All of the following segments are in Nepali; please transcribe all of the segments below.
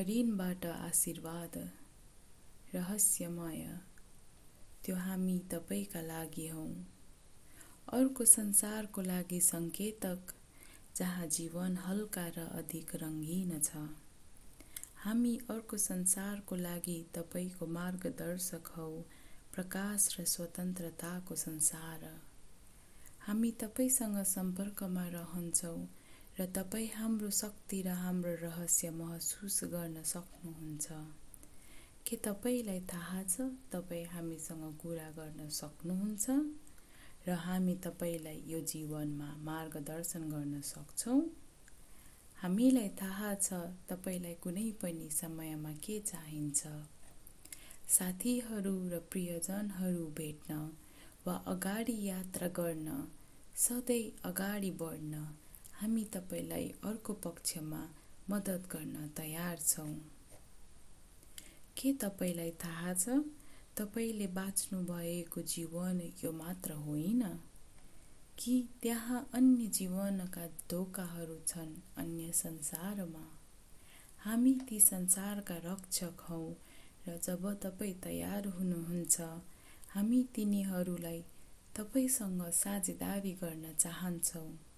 हरिणबाट आशीर्वाद रहस्यमय त्यो हामी तपाईँका लागि हौ। अर्को संसारको लागि सङ्केतक जहाँ जीवन हल्का र अधिक रङ्गीन छ। हामी अर्को संसारको लागि तपाईँको मार्गदर्शक हौ प्रकाश र स्वतन्त्रताको संसार। हामी तपाईँसँग सम्पर्कमा रहन्छौँ र तपाईँ हाम्रो शक्ति र हाम्रो रहस्य महसुस गर्न सक्नुहुन्छ। के तपाईँलाई थाहा छ? तपाईँ हामीसँग कुरा गर्न सक्नुहुन्छ र हामी तपाईँलाई यो जीवनमा मार्गदर्शन गर्न सक्छौँ। हामीलाई थाहा छ तपाईँलाई कुनै पनि समयमा के चाहिन्छ। साथीहरू र प्रियजनहरू भेट्न वा अगाडि यात्रा गर्न सधैँ अगाडि बढ्न हामी तपाईँलाई अर्को पक्षमा मद्दत गर्न तयार छौँ। के तपाईँलाई थाहा छ तपाईँले बाँच्नु भएको जीवन यो मात्र होइन? कि त्यहाँ अन्य जीवनका धोकाहरू छन् अन्य संसारमा? हामी ती संसारका रक्षक हौ र जब तपाईँ तयार हुनुहुन्छ हामी तिनीहरूलाई तपाईँसँग साझेदारी गर्न चाहन्छौँ।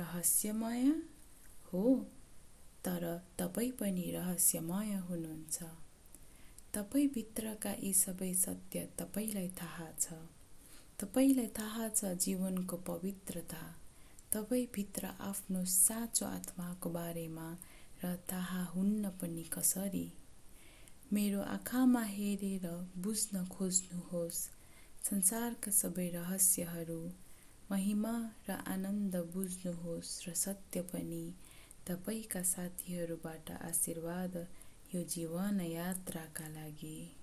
रहस्यमय हो तर तपाईँ पनि रहस्यमय हुनुहुन्छ। तपाईँभित्रका यी सबै सत्य तपाईँलाई थाहा छ। तपाईँलाई थाहा छ जीवनको पवित्रता। तपाईँभित्र आफ्नो साँचो आत्माको बारेमा र थाहा हुन्न पनि कसरी? मेरो आँखामा हेरेर बुझ्न खोज्नुहोस्। संसारका सबै रहस्यहरू महिमा र आनन्द बुझ्नुहोस् र सत्य पनि। तपाईँका साथीहरूबाट आशीर्वाद यो जीवन यात्राका लागि।